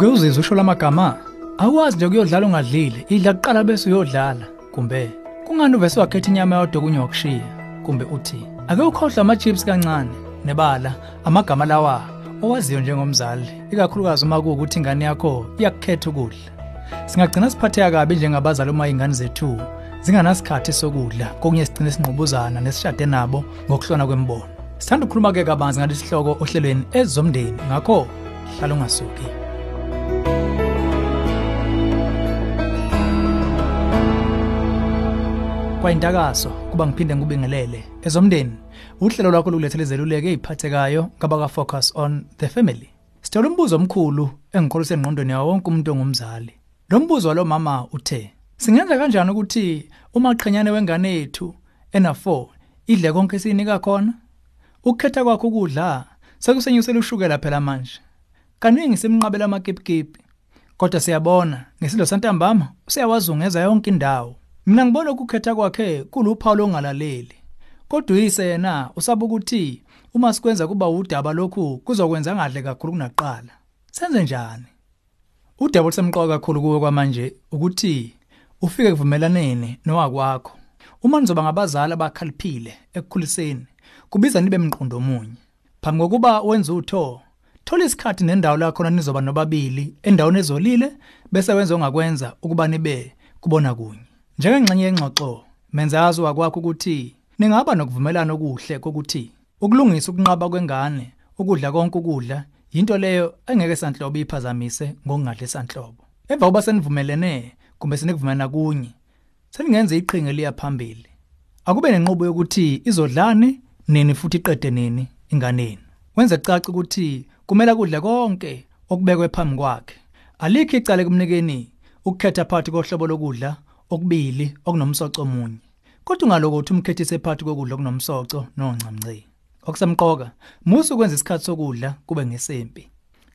Uke uzizwe usho lamagama? Akwazi nje ukuyodlala ungadlile, idla kuqala bese uyodlala. Kumbe kungani uvese wakhetha inyama yodwa kunye wakushiya? Kumbe uthi ake ukhohlwa ama chips kancane nebala amagama lawa owaziyo njengomzali, ikakhulukazi uma kuwukuthi ingane yakho iyakukhetha ukudla. Singagcina siphatheka kabi njengabazali uma ingane zethu zinganasikhathi sokudla, kokunye sigcine sinqubuzana nesishade nabo ngokuhlona kwembono. Sithanda ukukhuluma ke kabanzi ngalesi sihloko ohlelweni ezomndeni, ngakho hlala ungasuki. Kwayintakaso kuba ngiphinde ngibingelele ezomndeni uhlelo lwakho lokulethela izeluleko eziphathekayo ngabaka focus on the family. Sithola umbuzo omkhulu engikholisa engqondweni yawo wonke umuntu ongumzali. Lo mbuzo walo mama uthe singenza kanjani ukuthi uma qhenyane wengane yethu ena 4 idle konke sinika khona? Ukukhetha kwakho ukudla sekusenyusela ushukela phela manje. Kaningi simnqabela amakipikipi kodwa siyabona ngesidlo santambama usiyawazungeza yonke indawo. Mina ngibona ukukhetha kwakhe kuluphawu longalaleli. Kodwa uyise yena usaba ukuthi uma sikwenza kuba udaba lokhu kuzokwenza ngadle kakhulu kunaqala. Senze njani? Udaba olusemqoka kakhulu kuwe kwamanje ukuthi ufike kuvumelaneni nowakwakho. Uma nizoba ngabazali abakhaliphile ekukhuliseni kubiza nibe mqondo omunye. Phambi kokuba wenze utho thola isikhathi nendawo la khona nizoba nobabili endaweni ezolile bese wenza ongakwenza ukuba nibe kubona kunye. Njengengxenye yengxoxo menza yazi wakwakho ukuthi ningaba nokuvumelana okuhle kokuthi ukulungisa ukunqaba kwengane ukudla konke ukudla yinto leyo engeke sanhlobo iphazamise ngokungadle sanhlobo. Emva kuba senivumelene kumbe senikuvumelana kunye seningenza iqhinga liya phambili. Akube nenqubo yokuthi izodlane nini futhi iqede nini inganeni. Wenze caca ukuthi kumele kudle konke okubekwe phambi kwakhe. Alikho icala kumnikeni ukukhetha phakathi kohlobo lokudla okubili okunomsoco omunye. Kodwa ungaloko uthi umkhethise phakathi kokudla okunomsoco noncamncane okusemqoka musu ukwenza isikhathi sokudla kube ngesempi.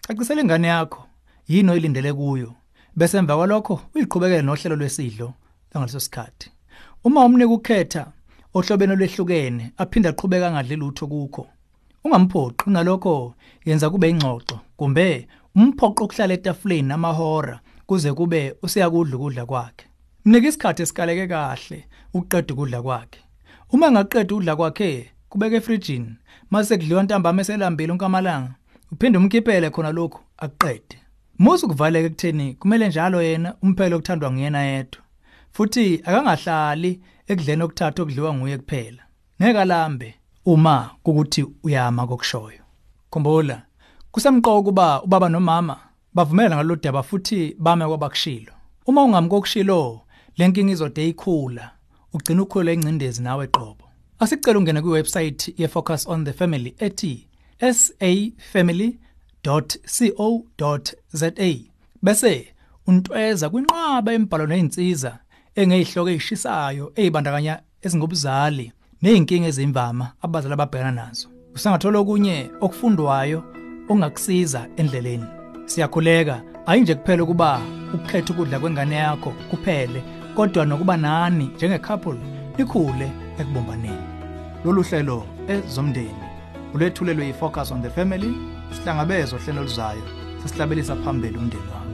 Cacisela ingane yakho yini oyilindele kuyo? Bese emva kwalokho uyiqhubekele nohlelo lwesidlo ngaleso sikhathi. Uma umnika ukhetha ohlobeni olwehlukene aphinda aqhubeka ngadle lutho kukho. Ungamphoqi nalokho yenza kube ingxoxo kumbe umphoqo okuhlala etafuleni amahora kuze kube usiyakudla ukudla kwakhe. Mnika isikhathi esikaleke kahle uqeda ukudla kwakhe. Uma engaqeda ukudla kwakhe kubeke efrijini mase kudliwa ntambama eselambile unkamalanga uphinde umkhiphele khona lokhu akuqede musu kuvaleka ekutheni kumele njalo yena umphelo okuthandwa nguyena yedwa futhi akangahlali ekudleni okuthatha okudliwa nguye kuphela. Ngeke alambe uma kukuthi uyama kokushoyo. Khumbula kusemqoka kuba ubaba nomama bavumela ngalolu daba futhi bame kwabakushilo uma ungamkokushilo lenkinga izode ikhula ugcina ukhula ingcindezi nawe qobo. Asicela ungene kwiwebsite ye Focus on the Family ethi safamily.co.za bese untweza kwinqaba embhalo nezinsiza engeyihloko ezishisayo ezibandakanya ezingobuzali nezinkinga ezimvama abazali ababhekana nazo. Usangathola okunye okufundwayo ongakusiza endleleni. Siyakhuleka ayinje kuphela ukuba ukukhetha ukudla kwengane yakho kuphele kodwa nokuba nani njengecouple likhule ekubombaneni. Lolu hlelo ezomndeni ulethulelwe yifocus on the family sihlangabezwe hlelo luzayo sesihlabelisa phambili umndeni